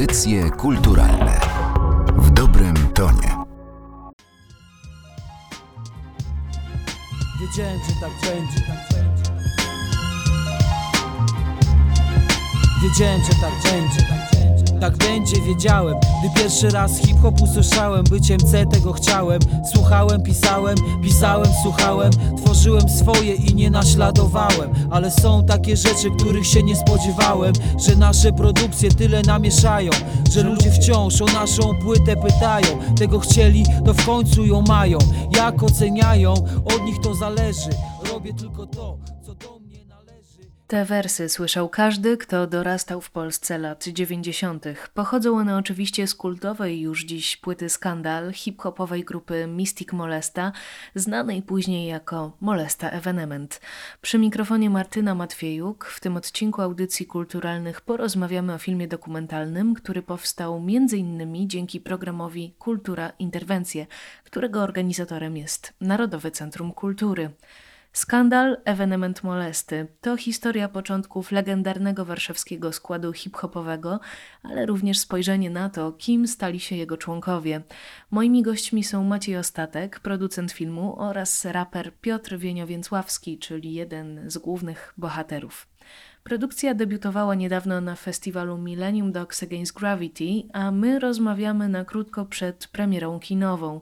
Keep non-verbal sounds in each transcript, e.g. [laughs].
Audycje kulturalne w dobrym tonie. Wiedziałem, że tak będzie. Wiedziałem, że tak będzie. Tak będzie, wiedziałem. Gdy pierwszy raz hip-hop usłyszałem Być MC tego chciałem. Słuchałem, pisałem, pisałem, słuchałem. Tworzyłem swoje i nie naśladowałem. Ale są takie rzeczy, których się nie spodziewałem Że nasze produkcje tyle namieszają Że ludzie wciąż o naszą płytę pytają. Tego chcieli, to w końcu ją mają. Jak oceniają, od nich to zależy. Robię tylko to, co do Te wersy słyszał każdy, kto dorastał w Polsce lat 90. Pochodzą one oczywiście z kultowej już dziś płyty Skandal hip-hopowej grupy Mystic Molesta, znanej później jako Molesta Evenement. Przy mikrofonie Martyna Matwiejuk w tym odcinku audycji kulturalnych porozmawiamy o filmie dokumentalnym, który powstał m.in. dzięki programowi Kultura Interwencje, którego organizatorem jest Narodowe Centrum Kultury. Skandal, ewenement molesty to historia początków legendarnego warszawskiego składu hip-hopowego, ale również spojrzenie na to, kim stali się jego członkowie. Moimi gośćmi są Maciej Ostatek, producent filmu oraz raper Piotr Wienio-Więcławski, czyli jeden z głównych bohaterów. Produkcja debiutowała niedawno na festiwalu Millennium Dogs Against Gravity, a my rozmawiamy na krótko przed premierą kinową.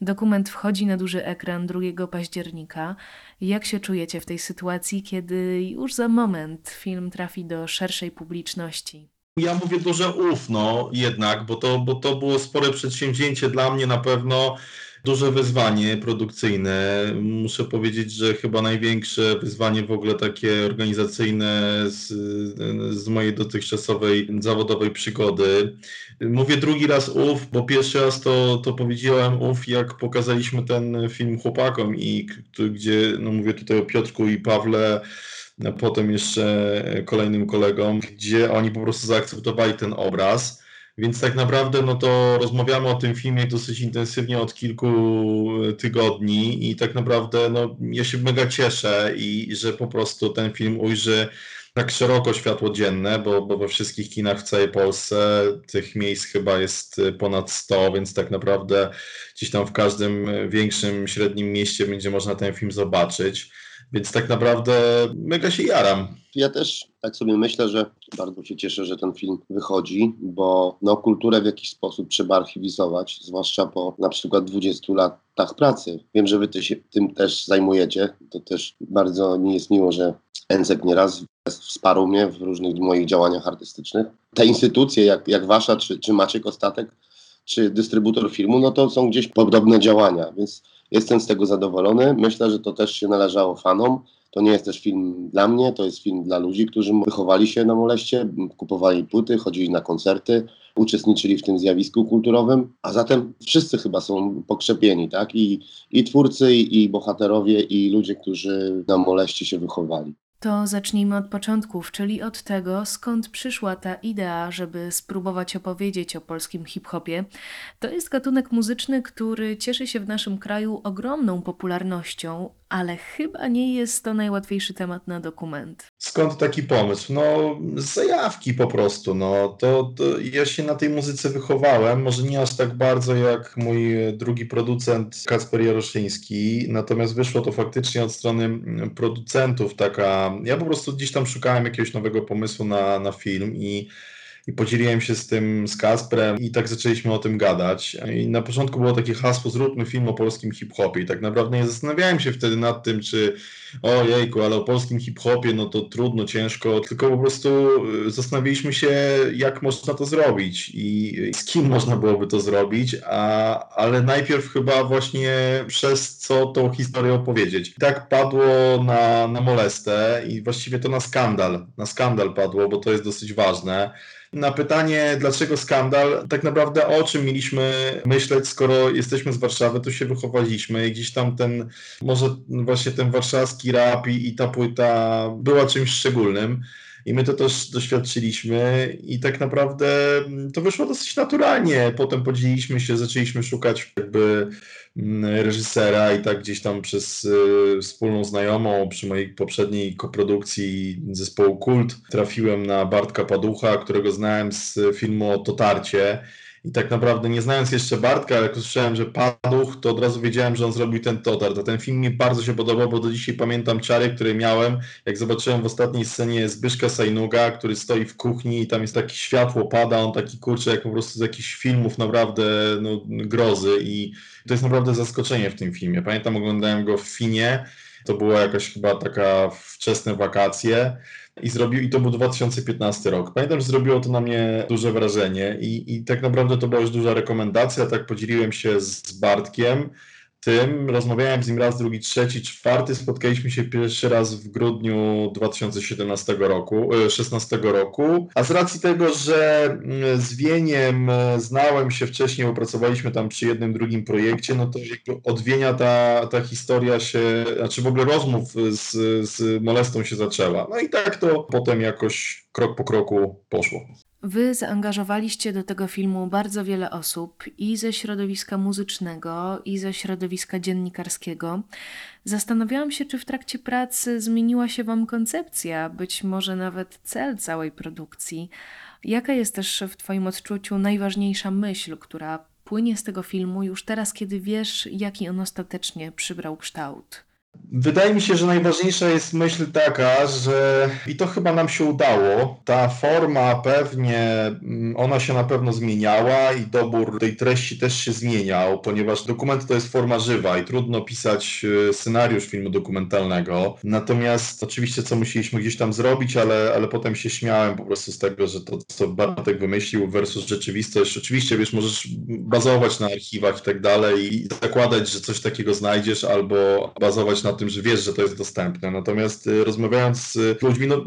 Dokument wchodzi na duży ekran 2 października. Jak się czujecie w tej sytuacji, kiedy już za moment film trafi do szerszej publiczności? Ja mówię duże ufno jednak, bo to, bo to było spore przedsięwzięcie dla mnie na pewno duże wyzwanie produkcyjne. Muszę powiedzieć, że chyba największe wyzwanie w ogóle takie organizacyjne z, z mojej dotychczasowej zawodowej przygody. Mówię drugi raz ów, bo pierwszy raz to, to powiedziałem uf, jak pokazaliśmy ten film chłopakom i gdzie, no mówię tutaj o Piotrku i Pawle, potem jeszcze kolejnym kolegom, gdzie oni po prostu zaakceptowali ten obraz. Więc tak naprawdę no to rozmawiamy o tym filmie dosyć intensywnie od kilku e, tygodni i tak naprawdę no, ja się mega cieszę i że po prostu ten film ujrzy tak szeroko światło dzienne, bo, bo we wszystkich kinach w całej Polsce tych miejsc chyba jest ponad 100, więc tak naprawdę gdzieś tam w każdym większym, średnim mieście będzie można ten film zobaczyć. Więc tak naprawdę mega się jaram. Ja też tak sobie myślę, że bardzo się cieszę, że ten film wychodzi, bo no, kulturę w jakiś sposób trzeba archiwizować, zwłaszcza po na przykład 20 latach pracy. Wiem, że wy ty się tym też zajmujecie. To też bardzo mi jest miło, że Enzek nieraz wsparł mnie w różnych moich działaniach artystycznych. Te instytucje, jak, jak wasza, czy, czy Maciek Ostatek, czy dystrybutor filmu, no to są gdzieś podobne działania, więc jestem z tego zadowolony. Myślę, że to też się należało fanom. To nie jest też film dla mnie, to jest film dla ludzi, którzy wychowali się na moleście, kupowali płyty, chodzili na koncerty, uczestniczyli w tym zjawisku kulturowym, a zatem wszyscy chyba są pokrzepieni, tak? I, i twórcy, i, i bohaterowie, i ludzie, którzy na moleście się wychowali. To zacznijmy od początków, czyli od tego, skąd przyszła ta idea, żeby spróbować opowiedzieć o polskim hip-hopie. To jest gatunek muzyczny, który cieszy się w naszym kraju ogromną popularnością, ale chyba nie jest to najłatwiejszy temat na dokument. Skąd taki pomysł? No, z zajawki po prostu. No. To, to ja się na tej muzyce wychowałem, może nie aż tak bardzo jak mój drugi producent Kasper Jaroszyński, natomiast wyszło to faktycznie od strony producentów taka. Ja po prostu gdzieś tam szukałem jakiegoś nowego pomysłu na, na film i i podzieliłem się z tym z Kasprem i tak zaczęliśmy o tym gadać. I na początku było takie hasło, zróbmy film o polskim hip-hopie i tak naprawdę nie zastanawiałem się wtedy nad tym, czy o jejku, ale o polskim hip-hopie no to trudno, ciężko, tylko po prostu y, zastanawialiśmy się, jak można to zrobić i z kim można byłoby to zrobić, a, ale najpierw chyba właśnie przez co tą historię opowiedzieć. I tak padło na, na molestę i właściwie to na skandal, na skandal padło, bo to jest dosyć ważne. Na pytanie, dlaczego skandal, tak naprawdę o czym mieliśmy myśleć, skoro jesteśmy z Warszawy, to się wychowaliśmy i gdzieś tam ten, może właśnie ten warszawski rap i, i ta płyta była czymś szczególnym. I my to też doświadczyliśmy i tak naprawdę mm, to wyszło dosyć naturalnie. Potem podzieliliśmy się, zaczęliśmy szukać jakby mm, reżysera i tak gdzieś tam przez y, wspólną znajomą przy mojej poprzedniej koprodukcji zespołu Kult trafiłem na Bartka Paducha, którego znałem z filmu Totarcie i tak naprawdę nie znając jeszcze Bartka, jak usłyszałem, że Paduch, to od razu wiedziałem, że on zrobił ten Totart. A ten film mi bardzo się podobał, bo do dzisiaj pamiętam ciary, które miałem, jak zobaczyłem w ostatniej scenie Zbyszka Sajnuga, który stoi w kuchni i tam jest takie światło pada, on taki kurczę, jak po prostu z jakichś filmów naprawdę no, grozy i to jest naprawdę zaskoczenie w tym filmie. Pamiętam, oglądałem go w Finie, to była jakaś chyba taka wczesne wakacje i zrobił, i to był 2015 rok. Pamiętam, że zrobiło to na mnie duże wrażenie i, i tak naprawdę to była już duża rekomendacja, tak podzieliłem się z Bartkiem tym, rozmawiałem z nim raz, drugi, trzeci, czwarty, spotkaliśmy się pierwszy raz w grudniu 2017 roku, 16 roku, a z racji tego, że mm, z Wieniem e, znałem się wcześniej, bo pracowaliśmy tam przy jednym, drugim projekcie, no to od Wienia ta, ta historia się, znaczy w ogóle rozmów z, z Molestą się zaczęła. No i tak to potem jakoś krok po kroku poszło. Wy zaangażowaliście do tego filmu bardzo wiele osób i ze środowiska muzycznego, i ze środowiska dziennikarskiego. Zastanawiałam się, czy w trakcie pracy zmieniła się Wam koncepcja, być może nawet cel całej produkcji. Jaka jest też w Twoim odczuciu najważniejsza myśl, która płynie z tego filmu już teraz, kiedy wiesz, jaki on ostatecznie przybrał kształt? Wydaje mi się, że najważniejsza jest myśl taka, że i to chyba nam się udało. Ta forma pewnie, mm, ona się na pewno zmieniała i dobór tej treści też się zmieniał, ponieważ dokument to jest forma żywa i trudno pisać e, scenariusz filmu dokumentalnego. Natomiast oczywiście co musieliśmy gdzieś tam zrobić, ale, ale potem się śmiałem po prostu z tego, że to co Bartek wymyślił versus rzeczywistość. Oczywiście wiesz, możesz bazować na archiwach i tak dalej i zakładać, że coś takiego znajdziesz albo bazować na tym, że wiesz, że to jest dostępne. Natomiast y, rozmawiając z ludźmi, no,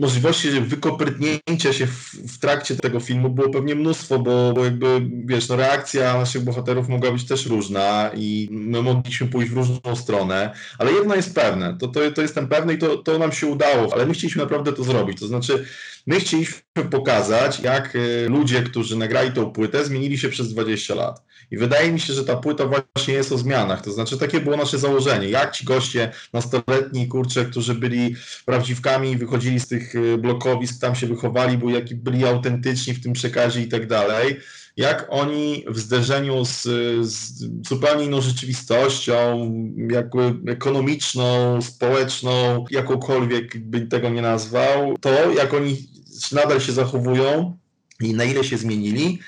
możliwości wykoprytnięcia się w, w, trakcie tego filmu było pewnie mnóstwo, bo, bo jakby, wiesz, no, reakcja naszych bohaterów mogła być też różna i my mogliśmy pójść w różną stronę, ale jedno jest pewne, to, to, to jestem pewny i to, to nam się udało, ale my chcieliśmy naprawdę to zrobić, to znaczy my chcieliśmy pokazać, jak y, ludzie, którzy nagrali tą płytę, zmienili się przez 20 lat. I wydaje mi się, że ta płyta właśnie jest o zmianach. To znaczy, takie było nasze założenie. Jak ci goście nastoletni, kurcze, którzy byli prawdziwkami, wychodzili z tych y, blokowisk, tam się wychowali, byli autentyczni w tym przekazie i tak dalej jak oni w zderzeniu z, z, zupełnie inną rzeczywistością, jakby ekonomiczną, społeczną, jakąkolwiek by tego nie nazwał, to jak oni nadal się zachowują i na ile się zmienili,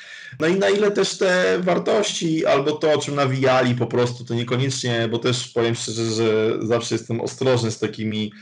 no i na ile też te wartości albo to, o czym nawijali po prostu, to niekoniecznie, bo też powiem szczerze, że zawsze jestem ostrożny z takimi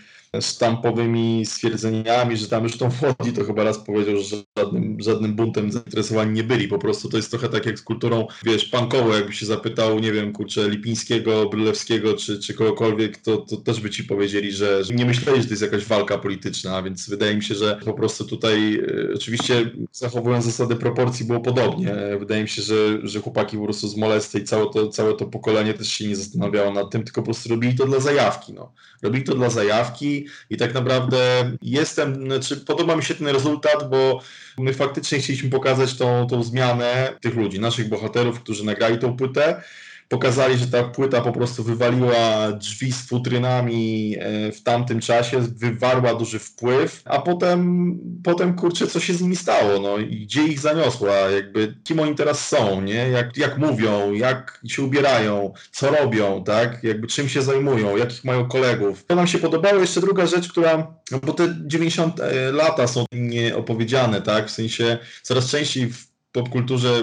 sztampowymi stwierdzeniami, że tam już tą wchodzi, to chyba raz powiedział, że żadnym, żadnym buntem zainteresowani nie byli. Po prostu to jest trochę tak jak z kulturą, wiesz, punkową, jakby się zapytał, nie wiem, kurczę, Lipińskiego, Brylewskiego czy, czy kogokolwiek, to, to też by ci powiedzieli, że, że nie myśleli, że to jest jakaś walka polityczna, więc wydaje mi się, że po prostu tutaj e, oczywiście zachowując zasady proporcji było podobnie. Wydaje mi się, że, że chłopaki po prostu z Molesty i całe to, całe to pokolenie też się nie zastanawiało nad tym, tylko po prostu robili to dla zajawki. No. Robili to dla zajawki, i tak naprawdę jestem, znaczy podoba mi się ten rezultat, bo my faktycznie chcieliśmy pokazać tą, tą zmianę tych ludzi, naszych bohaterów, którzy nagrali tą płytę pokazali, że ta płyta po prostu wywaliła drzwi z futrynami e, w tamtym czasie, wywarła duży wpływ, a potem, potem kurczę, co się z nimi stało, no i gdzie ich zaniosła, jakby kim oni teraz są, nie, jak, jak mówią, jak się ubierają, co robią, tak, jakby czym się zajmują, jakich mają kolegów. To nam się podobało. Jeszcze druga rzecz, która, no bo te 90 e, lata są nieopowiedziane, tak, w sensie coraz częściej w popkulturze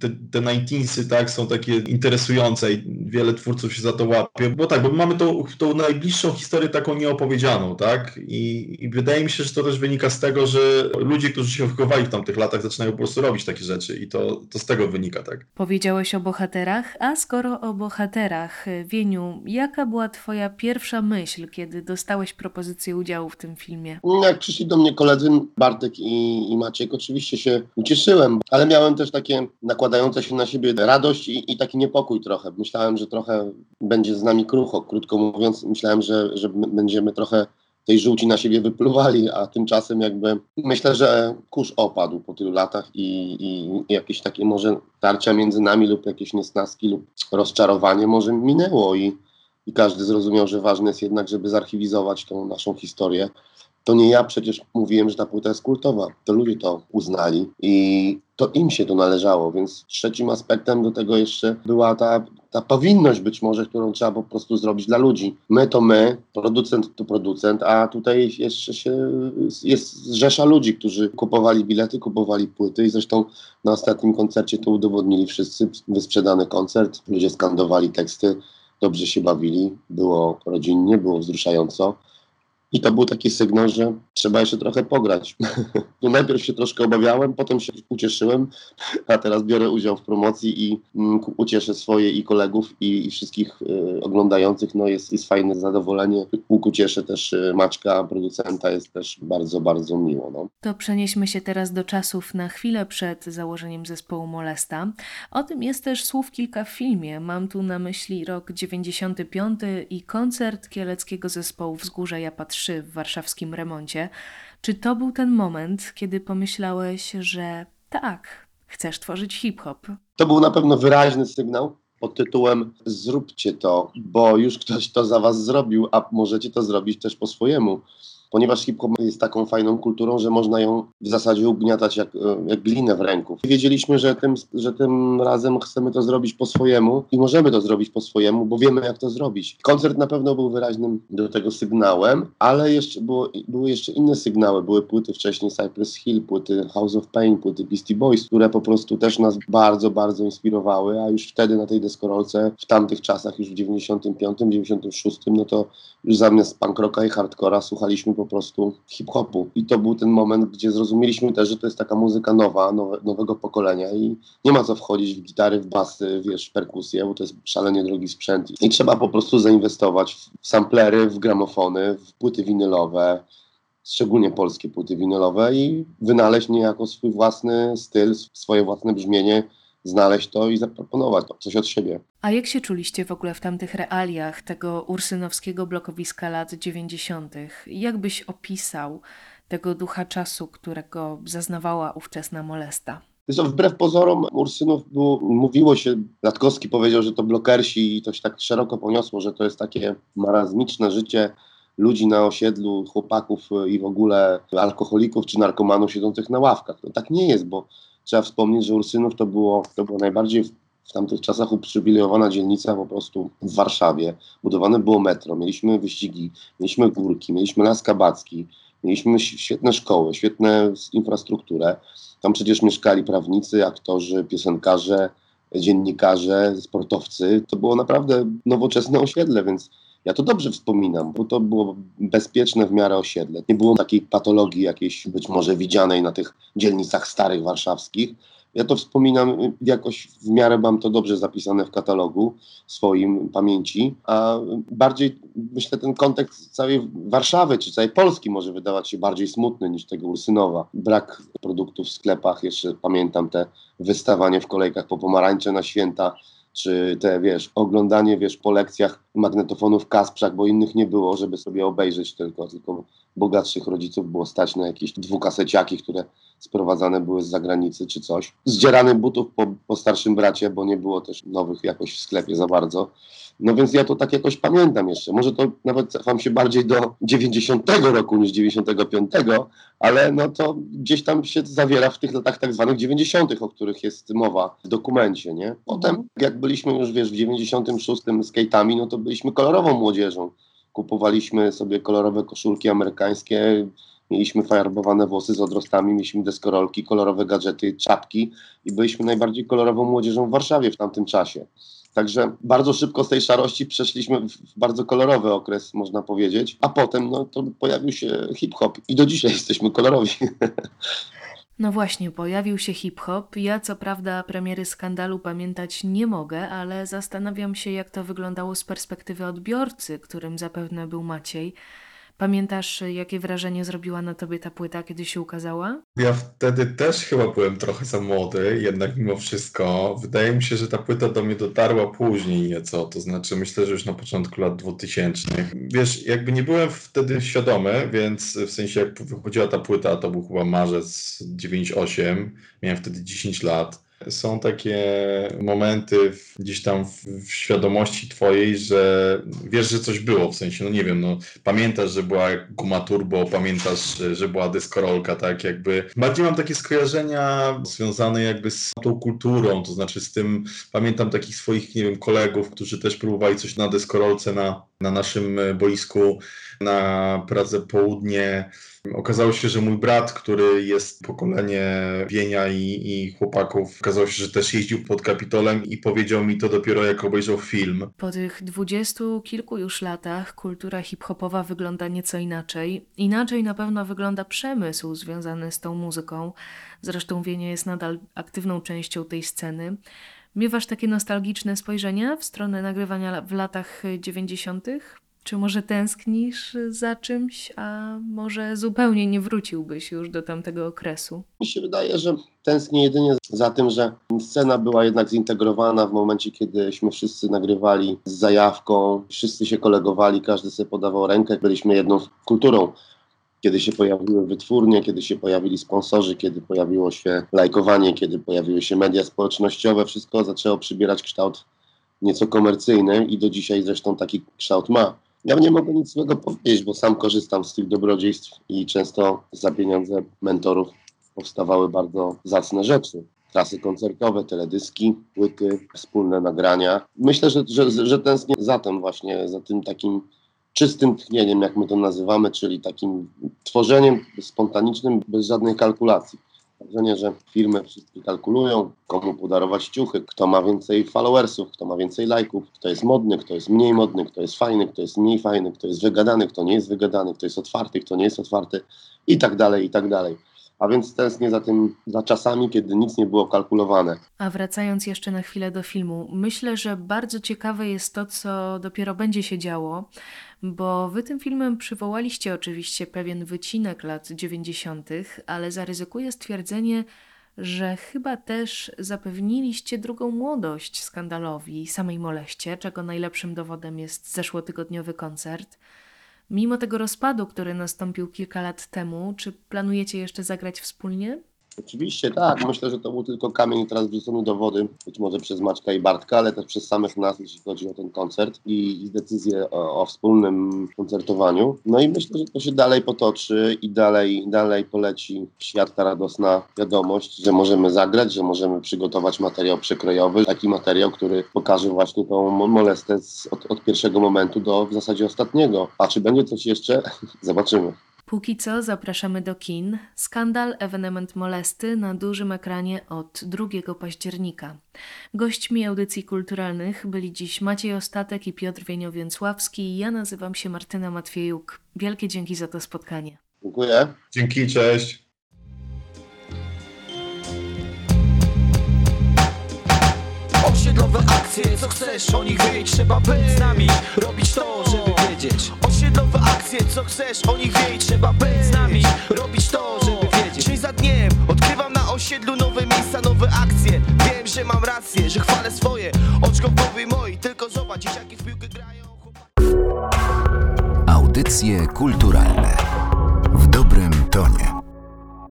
te, te 19 tak, są takie interesujące i wiele twórców się za to łapie, bo tak, bo mamy tą, tą najbliższą historię taką nieopowiedzianą, tak, I, i wydaje mi się, że to też wynika z tego, że ludzie, którzy się wychowali w tamtych latach zaczynają po prostu robić takie rzeczy i to, to z tego wynika, tak. Powiedziałeś o bohaterach, a skoro o bohaterach, Wieniu, jaka była twoja pierwsza myśl, kiedy dostałeś propozycję udziału w tym filmie? Jak przyszli do mnie koledzy Bartek i, i Maciek, oczywiście się ucieszyłem, ale miałem też takie nakładające się na siebie radość i, i, taki niepokój trochę. Myślałem, że trochę będzie z nami krucho, krótko mówiąc. Myślałem, że, że będziemy trochę tej żółci na siebie wypluwali, a tymczasem jakby myślę, że kurz opadł po tylu latach i, i jakieś takie może tarcia między nami lub jakieś niesnaski lub rozczarowanie może minęło i, i każdy zrozumiał, że ważne jest jednak, żeby zarchiwizować tą naszą historię. To nie ja przecież mówiłem, że ta płyta jest kultowa. To ludzie to uznali i to im się to należało, więc trzecim aspektem do tego jeszcze była ta, ta powinność być może, którą trzeba po prostu zrobić dla ludzi. My to my, producent to producent, a tutaj jeszcze się jest rzesza ludzi, którzy kupowali bilety, kupowali płyty i zresztą na ostatnim koncercie to udowodnili wszyscy. Wysprzedany koncert, ludzie skandowali teksty, dobrze się bawili, było rodzinnie, było wzruszająco. I to był taki sygnał, że trzeba jeszcze trochę pograć. [laughs] no najpierw się troszkę obawiałem, potem się ucieszyłem, a teraz biorę udział w promocji i mm, ucieszę swoje i kolegów i, i wszystkich y, oglądających. No jest, jest fajne zadowolenie. Ucieszę też y, Maćka, producenta, jest też bardzo, bardzo miło. No. To przenieśmy się teraz do czasów na chwilę przed założeniem zespołu Molesta. O tym jest też słów kilka w filmie. Mam tu na myśli rok 95 i koncert kieleckiego zespołu Wzgórza Japa 3 w warszawskim remoncie. Czy to był ten moment, kiedy pomyślałeś, że tak, chcesz tworzyć hip-hop? To był na pewno wyraźny sygnał pod tytułem zróbcie to, bo już ktoś to za was zrobił, a możecie to zrobić też po swojemu. Ponieważ hip-hop jest taką fajną kulturą, że można ją w zasadzie ugniatać jak, e, jak glinę w ręku. Wiedzieliśmy, że tym, że tym razem chcemy to zrobić po swojemu i możemy to zrobić po swojemu, bo wiemy jak to zrobić. Koncert na pewno był wyraźnym do tego sygnałem, ale jeszcze było, były jeszcze inne sygnały. Były płyty wcześniej Cypress Hill, płyty House of Pain, płyty Beastie Boys, które po prostu też nas bardzo, bardzo inspirowały, a już wtedy na tej deskorolce, w tamtych czasach, już w 95, 96, no to już zamiast punk rocka i hardcora słuchaliśmy po prostu hip-hopu. I to był ten moment, gdzie zrozumieliśmy też, że to jest taka muzyka nowa, nowe, nowego pokolenia i nie ma co wchodzić w gitary, w basy, wiesz, w perkusję, bo to jest szalenie drogi sprzęt. I trzeba po prostu zainwestować w samplery, w gramofony, w płyty winylowe, szczególnie polskie płyty winylowe i wynaleźć niejako swój własny styl, swoje własne brzmienie, znaleźć to i zaproponować coś od siebie. A jak się czuliście w ogóle w tamtych realiach tego ursynowskiego blokowiska lat 90.? Jak byś opisał tego ducha czasu, którego zaznawała ówczesna molesta? Zresztą wbrew pozorom Ursynów było, mówiło się, Latkowski powiedział, że to blokersi i to się tak szeroko poniosło, że to jest takie marazmiczne życie ludzi na osiedlu, chłopaków i w ogóle alkoholików czy narkomanów siedzących na ławkach. No tak nie jest, bo trzeba wspomnieć, że Ursynów to było, to było najbardziej w, tamtych czasach uprzywilejowana dzielnica po prostu w Warszawie. Budowane było metro, mieliśmy wyścigi, mieliśmy górki, mieliśmy Las Kabacki, mieliśmy świetne szkoły, świetne infrastrukturę. Tam przecież mieszkali prawnicy, aktorzy, piosenkarze, dziennikarze, sportowcy. To było naprawdę nowoczesne osiedle, więc ja to dobrze wspominam, bo to było bezpieczne w miarę osiedle. Nie było takiej patologii jakiejś być może widzianej na tych dzielnicach starych warszawskich. Ja to wspominam y, jakoś w miarę mam to dobrze zapisane w katalogu swoim pamięci, a bardziej myślę ten kontekst całej Warszawy czy całej Polski może wydawać się bardziej smutny niż tego Ursynowa. Brak produktów w sklepach, jeszcze pamiętam te wystawanie w kolejkach po pomarańcze na święta, czy te, wiesz, oglądanie, wiesz, po lekcjach magnetofonów w Kasprzach, bo innych nie było, żeby sobie obejrzeć tylko, tylko bogatszych rodziców było stać na jakieś dwukaseciaki, które sprowadzane były z zagranicy czy coś. Zdzierany butów po, po starszym bracie, bo nie było też nowych jakoś w sklepie za bardzo. No więc ja to tak jakoś pamiętam jeszcze. Może to nawet cofam się bardziej do 90 roku niż 95, ale no to gdzieś tam się zawiera w tych latach tak zwanych 90., o których jest mowa w dokumencie, nie? Potem jak byliśmy już, wiesz, w 96 skate'ami, no to byliśmy kolorową młodzieżą. Kupowaliśmy sobie kolorowe koszulki amerykańskie, mieliśmy farbowane włosy z odrostami, mieliśmy deskorolki, kolorowe gadżety, czapki i byliśmy najbardziej kolorową młodzieżą w Warszawie w tamtym czasie. Także bardzo szybko z tej szarości przeszliśmy w bardzo kolorowy okres, można powiedzieć, a potem no, to pojawił się hip-hop i do dzisiaj jesteśmy kolorowi. [laughs] No właśnie, pojawił się hip-hop. Ja co prawda premiery skandalu pamiętać nie mogę, ale zastanawiam się, jak to wyglądało z perspektywy odbiorcy, którym zapewne był Maciej. Pamiętasz, jakie wrażenie zrobiła na tobie ta płyta, kiedy się ukazała? Ja wtedy też chyba byłem trochę za młody, jednak mimo wszystko. Wydaje mi się, że ta płyta do mnie dotarła później nieco, to znaczy myślę, że już na początku lat 2000. Wiesz, jakby nie byłem wtedy świadomy, więc w sensie jak wychodziła ta płyta, to był chyba marzec 98, miałem wtedy 10 lat. Są takie momenty w, gdzieś tam w, w świadomości twojej, że wiesz, że coś było, w sensie, no nie wiem, no pamiętasz, że była guma turbo, pamiętasz, że- była deskorolka, tak jakby. Bardziej mam takie skojarzenia związane jakby z tą kulturą, to znaczy z tym, pamiętam takich swoich, nie wiem, kolegów, którzy też próbowali coś na deskorolce na, na naszym e, boisku na Pradze Południe. Okazało się, że mój brat, który jest pokolenie Wienia i, i chłopaków, okazało się, że też jeździł pod Kapitolem i powiedział mi to dopiero jak obejrzał film. Po tych dwudziestu kilku już latach kultura hip-hopowa wygląda nieco inaczej. Inaczej na pewno wygląda przemysł związany z tą muzyką. Zresztą Wienie jest nadal aktywną częścią tej sceny. Miewasz takie nostalgiczne spojrzenia w stronę nagrywania w latach 90.? Czy może tęsknisz za czymś, a może zupełnie nie wróciłbyś już do tamtego okresu? Mi się wydaje, że tęsknię jedynie za tym, że scena była jednak zintegrowana w momencie, kiedyśmy wszyscy nagrywali z zajawką, wszyscy się kolegowali, każdy sobie podawał rękę, byliśmy jedną kulturą. Kiedy się pojawiły wytwórnie, kiedy się pojawili sponsorzy, kiedy pojawiło się lajkowanie, kiedy pojawiły się media społecznościowe, wszystko zaczęło przybierać kształt nieco komercyjny i do dzisiaj zresztą taki kształt ma. Ja nie mogę nic złego powiedzieć, bo sam korzystam z tych dobrodziejstw i często za pieniądze mentorów powstawały bardzo zacne rzeczy. Trasy koncertowe, teledyski, płyty, wspólne nagrania. Myślę, że, że, że tęsknię za tym właśnie, za tym takim czystym tchnieniem, jak my to nazywamy, czyli takim tworzeniem spontanicznym, bez żadnej kalkulacji. Wrażenie, że firmy wszystkie kalkulują, komu podarować ciuchy, kto ma więcej followersów, kto ma więcej lajków, kto jest modny, kto jest mniej modny, kto jest fajny, kto jest mniej fajny, kto jest wygadany, kto nie jest wygadany, kto jest otwarty, kto nie jest otwarty i tak dalej, i tak dalej. A więc tęsknię za tym, za czasami, kiedy nic nie było kalkulowane. A wracając jeszcze na chwilę do filmu, myślę, że bardzo ciekawe jest to, co dopiero będzie się działo, bo wy tym filmem przywołaliście oczywiście pewien wycinek lat 90., ale zaryzykuję stwierdzenie, że chyba też zapewniliście drugą młodość skandalowi samej moleście, czego najlepszym dowodem jest zeszłotygodniowy koncert. Mimo tego rozpadu, który nastąpił kilka lat temu, czy planujecie jeszcze zagrać wspólnie? Oczywiście tak, myślę, że to był tylko kamień teraz wrzucony do wody, być może przez Maćka i Bartka, ale też przez samych nas, jeśli chodzi o ten koncert i, i decyzję o, o wspólnym koncertowaniu. No i myślę, że to się dalej potoczy i dalej, dalej poleci w świat ta radosna wiadomość, że możemy zagrać, że możemy przygotować materiał przekrojowy, taki materiał, który pokaże właśnie tą mo- molestę z, od, od pierwszego momentu do w zasadzie ostatniego. A czy będzie coś jeszcze? [laughs] Zobaczymy. Póki co zapraszamy do kin. Skandal, ewenement molesty na dużym ekranie od 2 października. Gośćmi audycji kulturalnych byli dziś Maciej Ostatek i Piotr Wieniowięcławski. Ja nazywam się Martyna Matwiejuk. Wielkie dzięki za to spotkanie. Dziękuję. Dzięki, cześć. Osiedlowe akcje, co chcesz, o nich wiedzieć Trzeba być z nami, robić to, żeby wiedzieć Osiedlowe akcje, co chcesz, o nich wiedzieć Trzeba być z nami, robić to, żeby wiedzieć Dzień za dniem, odkrywam na osiedlu nowe miejsca, nowe akcje Wiem, że mam rację, że chwalę swoje Oczko w głowie mojej, tylko zobacz, dzieciaki w piłkę grają. Audycje kulturalne w dobrym tonie.